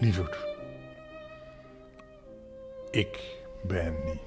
Lieverd. Ik ben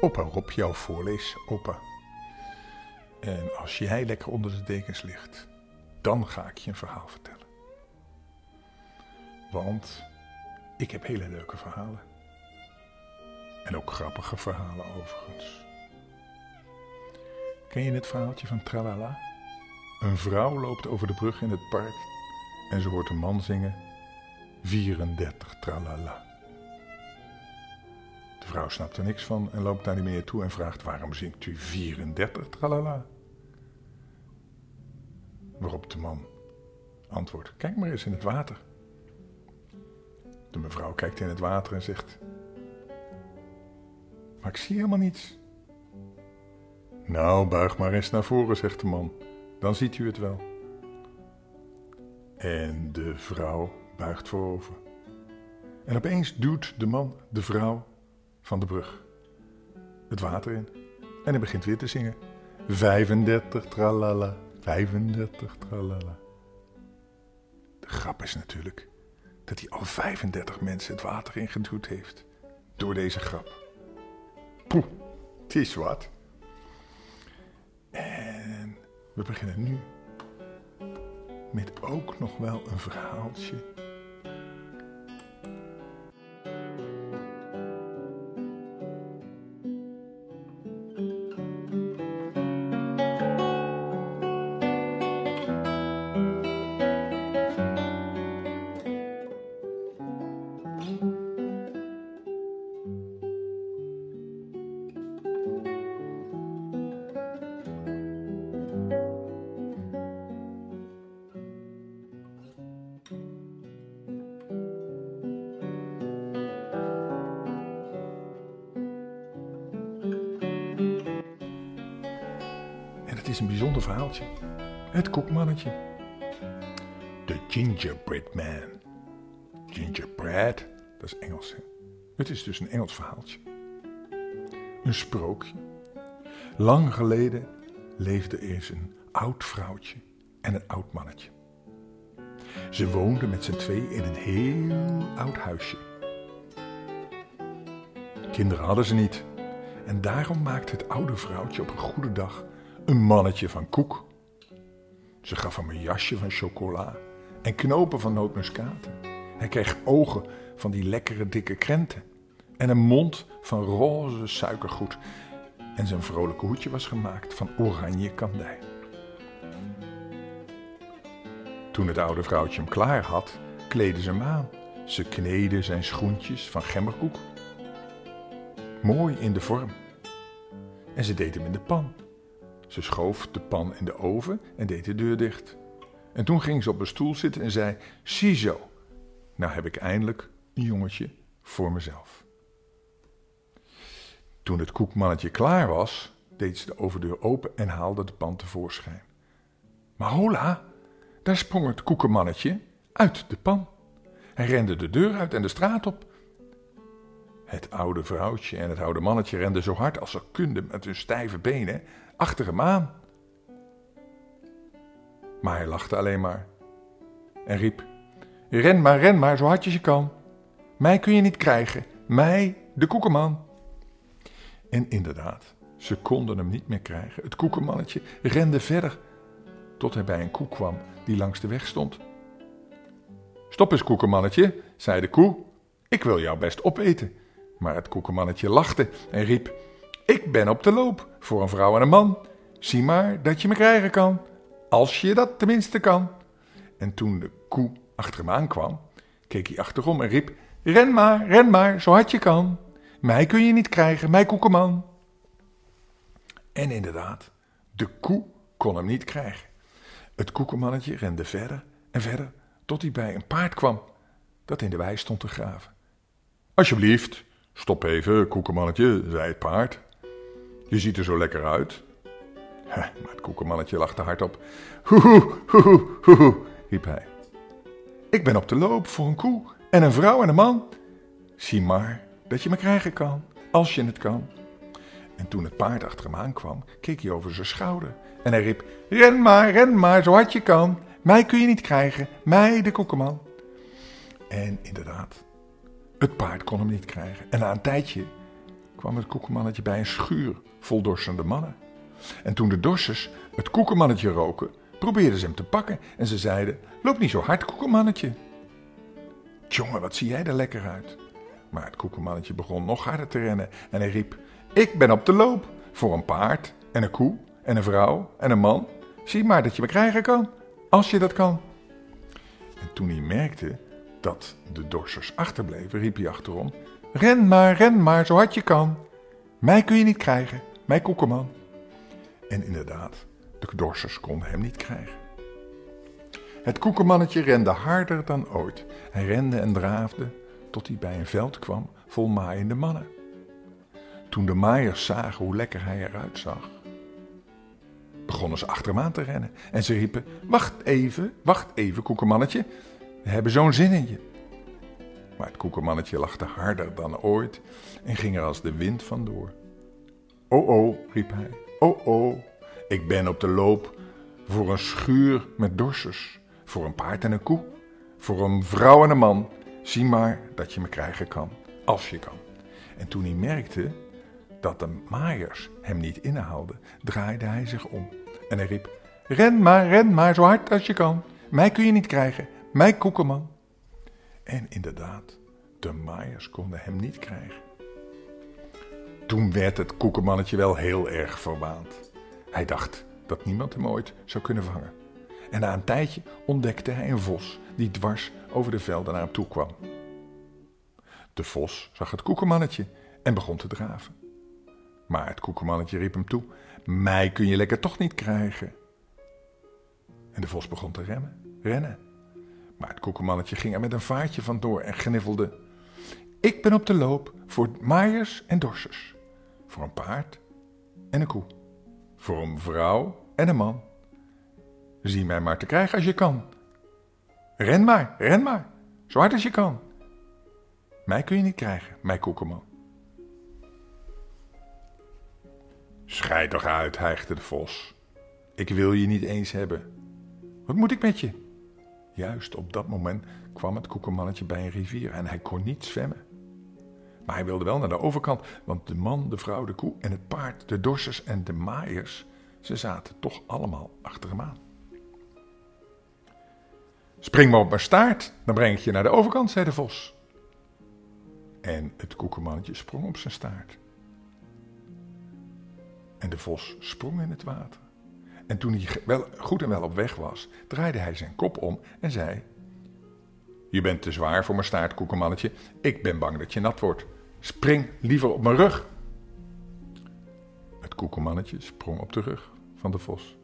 opa Rob, jouw voorleesopa. En als jij lekker onder de dekens ligt, dan ga ik je een verhaal vertellen. Want ik heb hele leuke verhalen. En ook grappige verhalen overigens. Ken je het verhaaltje van Tralala? Een vrouw loopt over de brug in het park en ze hoort een man zingen 34 tralala. De vrouw snapt er niks van en loopt naar die meneer toe en vraagt waarom zingt u 34 tralala? Waarop de man antwoordt, kijk maar eens in het water. De mevrouw kijkt in het water en zegt, maar ik zie helemaal niets. Nou, buig maar eens naar voren, zegt de man, dan ziet u het wel. En de vrouw buigt voorover. En opeens duwt de man de vrouw van de brug het water in. En hij begint weer te zingen. 35 tralala, 35 tralala. De grap is natuurlijk dat hij al 35 mensen het water ingeduwd heeft. Door deze grap. Poeh, het is wat. En we beginnen nu met ook nog wel een verhaaltje. Is een bijzonder verhaaltje. Het koekmannetje. De Gingerbread Man. Gingerbread, dat is Engels. Het is dus een Engels verhaaltje. Een sprookje. Lang geleden leefde er eens een oud vrouwtje en een oud mannetje. Ze woonden met z'n twee in een heel oud huisje. Kinderen hadden ze niet. En daarom maakte het oude vrouwtje op een goede dag een mannetje van koek. Ze gaf hem een jasje van chocola en knopen van nootmuskaten. Hij kreeg ogen van die lekkere dikke krenten en een mond van roze suikergoed. En zijn vrolijke hoedje was gemaakt van oranje kandij. Toen het oude vrouwtje hem klaar had, kleedde ze hem aan. Ze kneden zijn schoentjes van gemmerkoek. Mooi in de vorm. En ze deed hem in de pan. Ze schoof de pan in de oven en deed de deur dicht. En toen ging ze op een stoel zitten en zei: Ziezo, nou heb ik eindelijk een jongetje voor mezelf. Toen het koekmannetje klaar was, deed ze de overdeur open en haalde de pan tevoorschijn. Maar hola, daar sprong het koekenmannetje uit de pan. Hij rende de deur uit en de straat op. Het oude vrouwtje en het oude mannetje renden zo hard als ze konden met hun stijve benen achter hem aan. Maar hij lachte alleen maar en riep: Ren maar, ren maar, zo hard als je kan. Mij kun je niet krijgen, mij, de koekenman. En inderdaad, ze konden hem niet meer krijgen. Het koekenmannetje rende verder tot hij bij een koe kwam die langs de weg stond. Stop eens, koekenmannetje, zei de koe. Ik wil jou best opeten. Maar het koekenmannetje lachte en riep: Ik ben op de loop voor een vrouw en een man. Zie maar dat je me krijgen kan, als je dat tenminste kan. En toen de koe achter hem aankwam, keek hij achterom en riep: Ren maar, ren maar, zo hard je kan. Mij kun je niet krijgen, mij koekenman. En inderdaad, de koe kon hem niet krijgen. Het koekenmannetje rende verder en verder tot hij bij een paard kwam dat in de wei stond te graven. Alsjeblieft, stop even, koekenmannetje, zei het paard. Je ziet er zo lekker uit. maar het koekenmannetje lachte hardop. Hoehoe, hoehoe, hoehoe, riep hij. Ik ben op de loop voor een koe en een vrouw en een man. Zie maar dat je me krijgen kan, als je het kan. En toen het paard achter hem aankwam, keek hij over zijn schouder. En hij riep, ren maar, ren maar, zo hard je kan. Mij kun je niet krijgen, mij de koekeman. En inderdaad, het paard kon hem niet krijgen. En na een tijdje kwam het koekemannetje bij een schuur vol dorsende mannen. En toen de dorsers het koekemannetje roken, probeerden ze hem te pakken en ze zeiden: Loop niet zo hard, koekemannetje. Jongen, wat zie jij er lekker uit. Maar het koekemannetje begon nog harder te rennen en hij riep: Ik ben op de loop voor een paard en een koe en een vrouw en een man. Zie maar dat je me krijgen kan, als je dat kan. En toen hij merkte dat de dorsers achterbleven, riep hij achterom: Ren maar, ren maar, zo hard je kan. Mij kun je niet krijgen, mij koekeman. En inderdaad, de dorsers konden hem niet krijgen. Het koekemannetje rende harder dan ooit. Hij rende en draafde tot hij bij een veld kwam vol maaiende mannen. Toen de maaiers zagen hoe lekker hij eruit zag, begonnen ze achter hem aan te rennen. En ze riepen: Wacht even, wacht even, koekemannetje. We hebben zo'n zin in je. Maar het koekemannetje lachte harder dan ooit en ging er als de wind vandoor. Oh oh, riep hij. Oh oh, ik ben op de loop voor een schuur met dorsers, voor een paard en een koe, voor een vrouw en een man. Zie maar dat je me krijgen kan, als je kan. En toen hij merkte dat de maaiers hem niet inhaalden, draaide hij zich om en hij riep: Ren maar, ren maar zo hard als je kan. Mij kun je niet krijgen, mij koekeman. En inderdaad, de maaiers konden hem niet krijgen. Toen werd het koekemannetje wel heel erg verwaand. Hij dacht dat niemand hem ooit zou kunnen vangen. En na een tijdje ontdekte hij een vos die dwars over de velden naar hem toe kwam. De vos zag het koekemannetje en begon te draven. Maar het koekemannetje riep hem toe: Mij kun je lekker toch niet krijgen. En de vos begon te remmen, rennen. Maar het koekemannetje ging er met een vaartje vandoor en gniffelde: Ik ben op de loop voor maaiers en dorsers, voor een paard en een koe, voor een vrouw en een man. Zie mij maar te krijgen als je kan. Ren maar, ren maar, zo hard als je kan. Mij kun je niet krijgen, mij koekeman. Schij toch uit, hijgde de vos. Ik wil je niet eens hebben. Wat moet ik met je? Juist op dat moment kwam het koekenmannetje bij een rivier en hij kon niet zwemmen. Maar hij wilde wel naar de overkant, want de man, de vrouw, de koe en het paard, de dorsers en de maaiers, ze zaten toch allemaal achter hem aan. Spring maar op mijn staart, dan breng ik je naar de overkant, zei de vos. En het koekenmannetje sprong op zijn staart. En de vos sprong in het water. En toen hij wel, goed en wel op weg was, draaide hij zijn kop om en zei: Je bent te zwaar voor mijn staart, koekenmannetje. Ik ben bang dat je nat wordt. Spring liever op mijn rug. Het koekenmannetje sprong op de rug van de vos.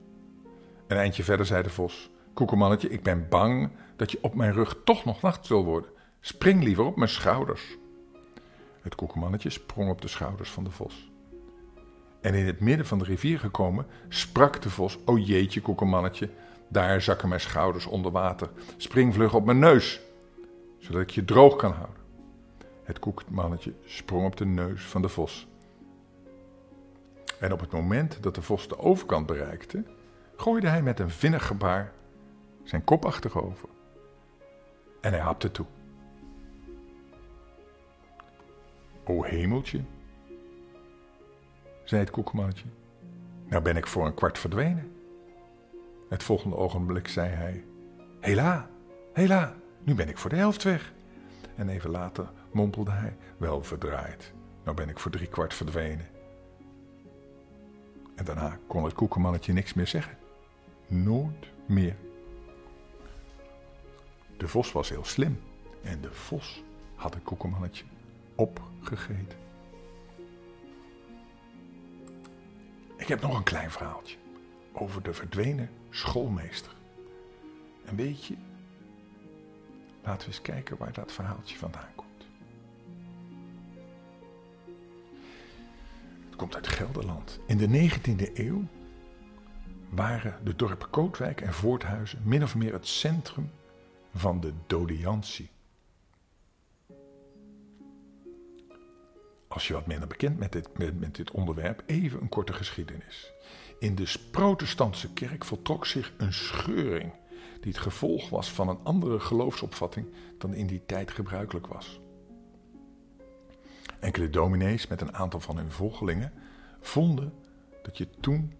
Een eindje verder zei de vos: Koekenmannetje, ik ben bang dat je op mijn rug toch nog nacht zult worden. Spring liever op mijn schouders. Het koekenmannetje sprong op de schouders van de vos. En in het midden van de rivier gekomen, sprak de vos: O jeetje, koekenmannetje, daar zakken mijn schouders onder water. Spring vlug op mijn neus, zodat ik je droog kan houden. Het koekenmannetje sprong op de neus van de vos. En op het moment dat de vos de overkant bereikte, gooide hij met een vinnig gebaar zijn kop achterover. En hij hapte toe. O hemeltje, zei het koekmannetje. Nou ben ik voor een kwart verdwenen. Het volgende ogenblik zei hij: Hela, hela, nu ben ik voor de helft weg. En even later mompelde hij: Wel verdraaid, nou ben ik voor drie kwart verdwenen. En daarna kon het koekenmannetje niks meer zeggen. Nooit meer. De vos was heel slim en de vos had het koekenmannetje opgegeten. Ik heb nog een klein verhaaltje over de verdwenen schoolmeester. En weet je, laten we eens kijken waar dat verhaaltje vandaan komt. Het komt uit Gelderland. In de 19e eeuw waren de dorpen Kootwijk en Voorthuizen min of meer het centrum van de dodiantie. Als je wat minder bekend met dit, met, dit onderwerp, even een korte geschiedenis. In de protestantse kerk voltrok zich een scheuring die het gevolg was van een andere geloofsopvatting dan in die tijd gebruikelijk was. Enkele dominees met een aantal van hun volgelingen vonden dat je toen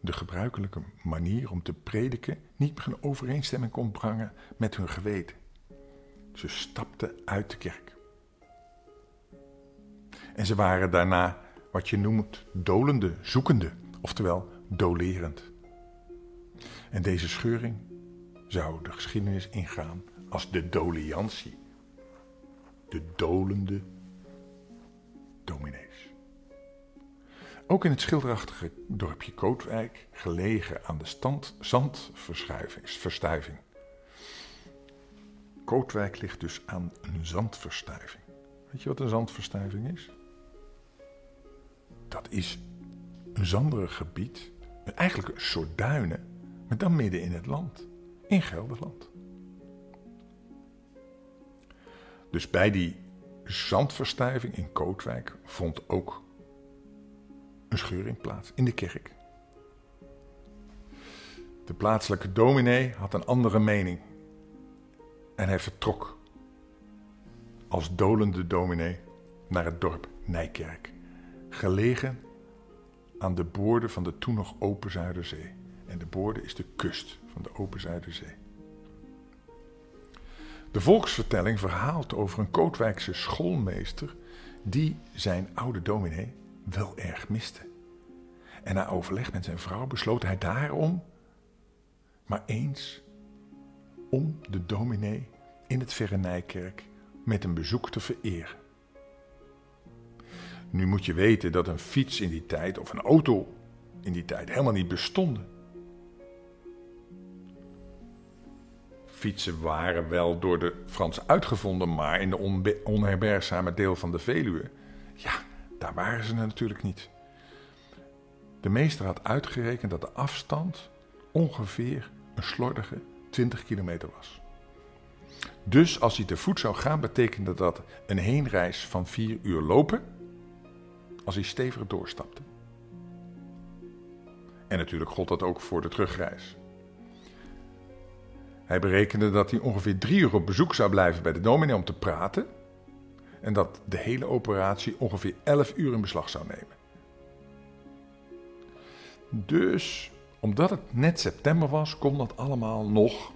de gebruikelijke manier om te prediken niet meer in overeenstemming kon brengen met hun geweten. Ze stapten uit de kerk. En ze waren daarna wat je noemt dolende, zoekende, oftewel dolerend. En deze scheuring zou de geschiedenis ingaan als de doliantie, de dolende dominees. Ook in het schilderachtige dorpje Kootwijk, gelegen aan de stand, zandverstuiving. Kootwijk ligt dus aan een zandverstuiving. Weet je wat een zandverstuiving is? Dat is een zanderig gebied, eigenlijk een soort duinen, maar dan midden in het land, in Gelderland. Dus bij die zandverstuiving in Kootwijk vond ook een scheuring plaats in de kerk. De plaatselijke dominee had een andere mening en hij vertrok als dolende dominee naar het dorp Nijkerk, gelegen aan de boorden van de toen nog open Zuiderzee. En de boorden is de kust van de open Zuiderzee. De volksvertelling verhaalt over een Kootwijkse schoolmeester die zijn oude dominee wel erg miste. En na overleg met zijn vrouw besloot hij daarom maar eens om de dominee in het Verre Nijkerk met een bezoek te vereren. Nu moet je weten dat een fiets in die tijd of een auto in die tijd helemaal niet bestonden. Fietsen waren wel door de Fransen uitgevonden, maar in de onherbergzame deel van de Veluwe, ja, daar waren ze natuurlijk niet. De meester had uitgerekend dat de afstand ongeveer een slordige 20 kilometer was. Dus als hij te voet zou gaan, betekende dat een heenreis van 4 uur lopen als hij stevig doorstapte. En natuurlijk gold dat ook voor de terugreis. Hij berekende dat hij ongeveer drie uur op bezoek zou blijven bij de dominee om te praten. En dat de hele operatie ongeveer 11 uur in beslag zou nemen. Dus, omdat het net september was, kon dat allemaal nog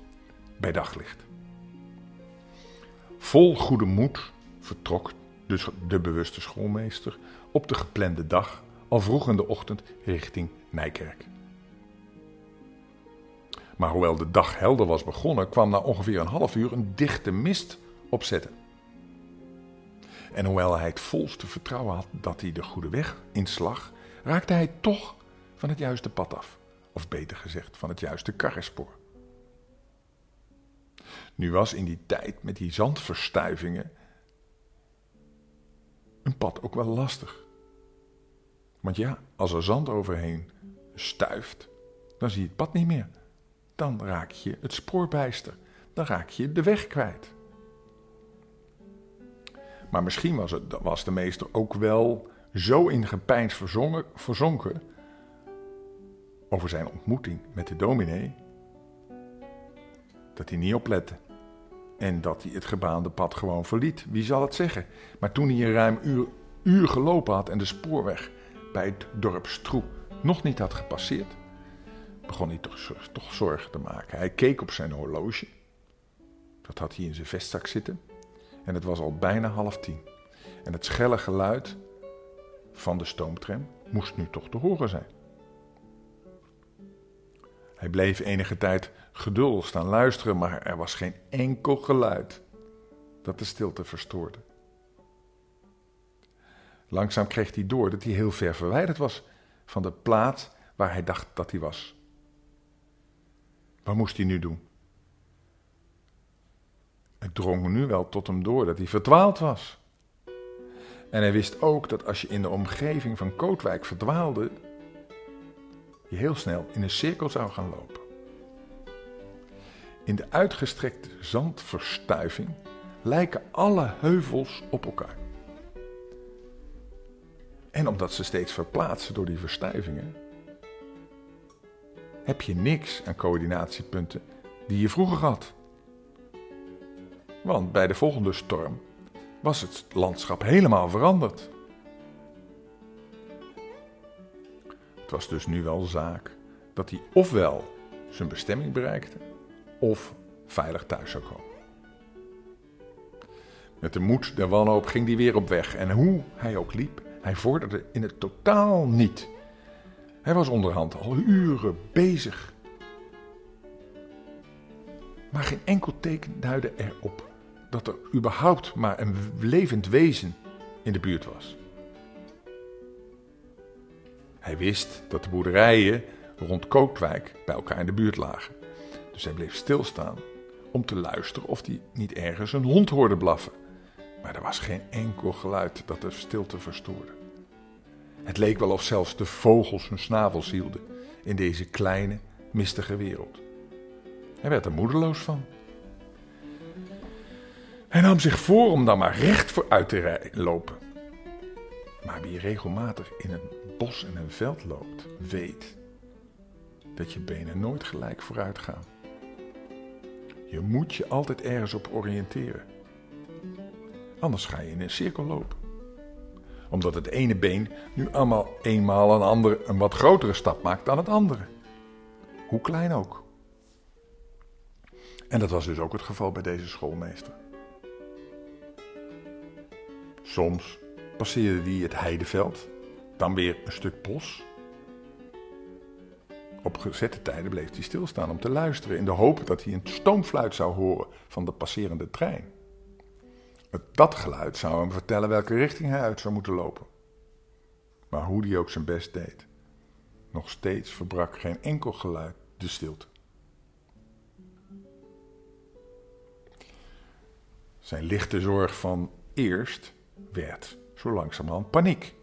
bij daglicht. Vol goede moed vertrok dus de bewuste schoolmeester op de geplande dag al vroeg in de ochtend richting Nijkerk. Maar hoewel de dag helder was begonnen, kwam na ongeveer een half uur een dichte mist opzetten. En hoewel hij het volste vertrouwen had dat hij de goede weg inslag, raakte hij toch van het juiste pad af. Of beter gezegd, van het juiste karrespoor. Nu was in die tijd met die zandverstuivingen een pad ook wel lastig. Want ja, als er zand overheen stuift, dan zie je het pad niet meer. Dan raak je het spoor bijster. Dan raak je de weg kwijt. Maar misschien was, het, was de meester ook wel zo in gepeins verzonken over zijn ontmoeting met de dominee, dat hij niet oplette en dat hij het gebaande pad gewoon verliet. Wie zal het zeggen? Maar toen hij een ruim uur, uur gelopen had en de spoorweg bij het dorp Stroe nog niet had gepasseerd, begon hij toch, toch zorgen te maken. Hij keek op zijn horloge. Dat had hij in zijn vestzak zitten. En het was al bijna half tien. En het schelle geluid van de stoomtram moest nu toch te horen zijn. Hij bleef enige tijd geduldig staan luisteren, maar er was geen enkel geluid dat de stilte verstoorde. Langzaam kreeg hij door dat hij heel ver verwijderd was van de plaats waar hij dacht dat hij was. Wat moest hij nu doen? Het drong nu wel tot hem door dat hij verdwaald was. En hij wist ook dat als je in de omgeving van Kootwijk verdwaalde, je heel snel in een cirkel zou gaan lopen. In de uitgestrekte zandverstuiving lijken alle heuvels op elkaar. En omdat ze steeds verplaatsen door die verstuivingen, heb je niks aan coördinatiepunten die je vroeger had. Want bij de volgende storm was het landschap helemaal veranderd. Was dus nu wel zaak dat hij ofwel zijn bestemming bereikte, of veilig thuis zou komen. Met de moed der wanhoop ging hij weer op weg en hoe hij ook liep, hij vorderde in het totaal niet. Hij was onderhand al uren bezig. Maar geen enkel teken duidde erop dat er überhaupt maar een levend wezen in de buurt was. Hij wist dat de boerderijen rond Kootwijk bij elkaar in de buurt lagen. Dus hij bleef stilstaan om te luisteren of hij niet ergens een hond hoorde blaffen. Maar er was geen enkel geluid dat de stilte verstoorde. Het leek wel of zelfs de vogels hun snavels hielden in deze kleine, mistige wereld. Hij werd er moedeloos van. Hij nam zich voor om dan maar recht vooruit te lopen. Maar wie regelmatig in een bos en een veld loopt, weet dat je benen nooit gelijk vooruit gaan. Je moet je altijd ergens op oriënteren. Anders ga je in een cirkel lopen. Omdat het ene been nu allemaal eenmaal een, andere, een wat grotere stap maakt dan het andere. Hoe klein ook. En dat was dus ook het geval bij deze schoolmeester. Soms passeerde hij het heideveld, dan weer een stuk bos. Op gezette tijden bleef hij stilstaan om te luisteren in de hoop dat hij een stoomfluit zou horen van de passerende trein. Dat geluid zou hem vertellen welke richting hij uit zou moeten lopen. Maar hoe hij ook zijn best deed, nog steeds verbrak geen enkel geluid de stilte. Zijn lichte zorg van eerst werd zo langzamerhand paniek.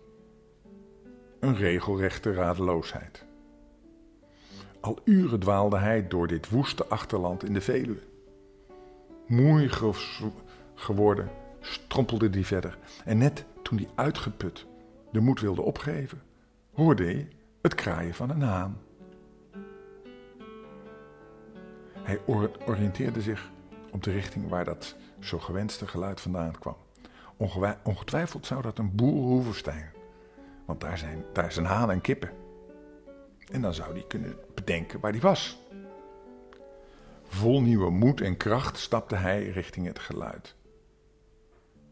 Een regelrechte radeloosheid. Al uren dwaalde hij door dit woeste achterland in de Veluwe. Moei geworden, strompelde hij verder. En net toen hij uitgeput de moed wilde opgeven, hoorde hij het kraaien van een haan. Hij oriënteerde zich op de richting waar dat zo gewenste geluid vandaan kwam. Ongetwijfeld zou dat een boerenhoever zijn, want daar zijn, daar zijn haan en kippen. En dan zou hij kunnen bedenken waar hij was. Vol nieuwe moed en kracht stapte hij richting het geluid.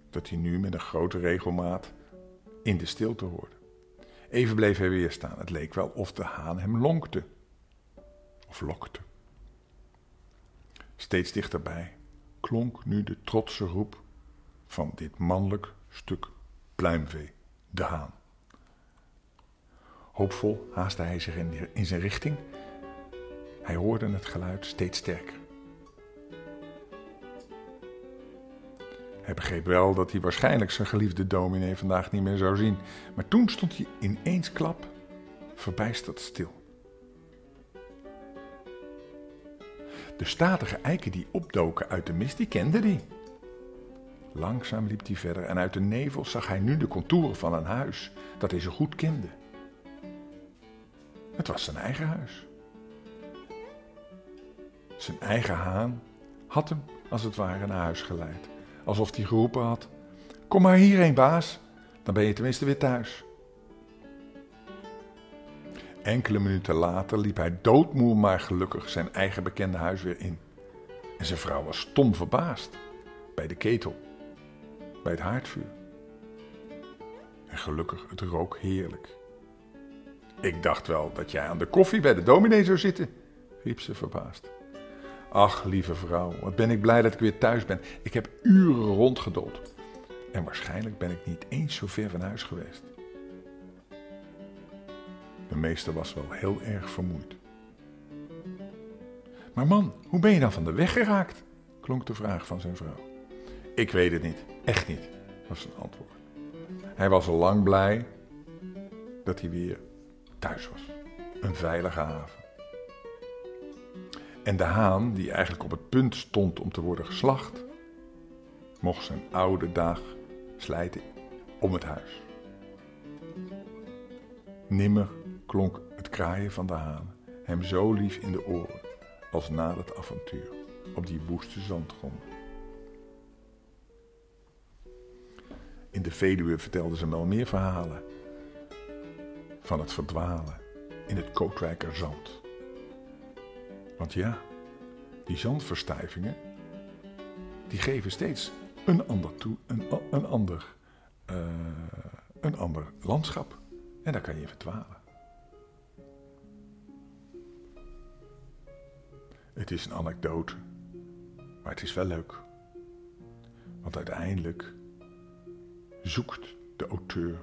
Dat hij nu met een grote regelmaat in de stilte hoorde. Even bleef hij weer staan. Het leek wel of de haan hem lonkte. Of lokte. Steeds dichterbij klonk nu de trotse roep van dit mannelijk stuk pluimvee, de haan. Hoopvol haastte hij zich in zijn richting. Hij hoorde het geluid steeds sterker. Hij begreep wel dat hij waarschijnlijk zijn geliefde dominee vandaag niet meer zou zien. Maar toen stond hij in één klap verbijsterd stil. De statige eiken die opdoken uit de mist, die kende hij. Langzaam liep hij verder en uit de nevel zag hij nu de contouren van een huis dat hij zo goed kende. Het was zijn eigen huis. Zijn eigen haan had hem als het ware naar huis geleid. Alsof hij geroepen had: Kom maar hierheen, baas, dan ben je tenminste weer thuis. Enkele minuten later liep hij doodmoe maar gelukkig zijn eigen bekende huis weer in. En zijn vrouw was stom verbaasd bij de ketel, bij het haardvuur. En gelukkig, het rook heerlijk. Ik dacht wel dat jij aan de koffie bij de dominee zou zitten, riep ze verbaasd. Ach, lieve vrouw, wat ben ik blij dat ik weer thuis ben. Ik heb uren rondgedold. En waarschijnlijk ben ik niet eens zo ver van huis geweest. De meester was wel heel erg vermoeid. Maar man, hoe ben je dan van de weg geraakt? klonk de vraag van zijn vrouw. Ik weet het niet, echt niet, was zijn antwoord. Hij was al lang blij dat hij weer thuis was. Een veilige haven. En de haan, die eigenlijk op het punt stond om te worden geslacht, mocht zijn oude dag slijten om het huis. Nimmer klonk het kraaien van de haan hem zo lief in de oren als na het avontuur op die woeste zandgrond. In de Veluwe vertelden ze wel meer verhalen van het verdwalen in het Kootwijker zand. Want ja, die zandverstuivingen, die geven steeds een ander, toe, een, een ander, uh, een ander landschap. En daar kan je verdwalen. Het is een anekdote, maar het is wel leuk. Want uiteindelijk zoekt de auteur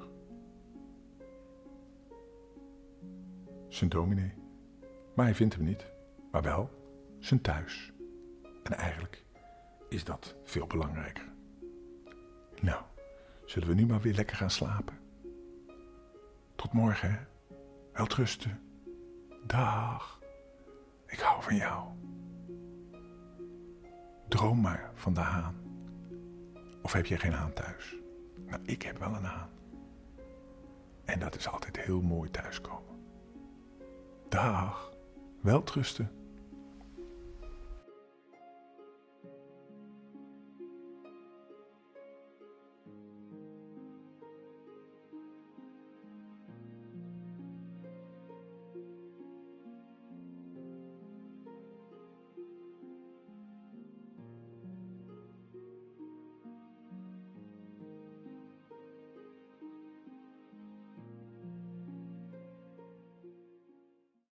zijn dominee. Maar hij vindt hem niet, maar wel zijn thuis. En eigenlijk is dat veel belangrijker. Nou, zullen we nu maar weer lekker gaan slapen? Tot morgen, hè? Welterusten. Dag. Ik hou van jou. Droom maar van de haan. Of heb je geen haan thuis? Nou, ik heb wel een haan. En dat is altijd heel mooi thuiskomen. Dag. Welterusten.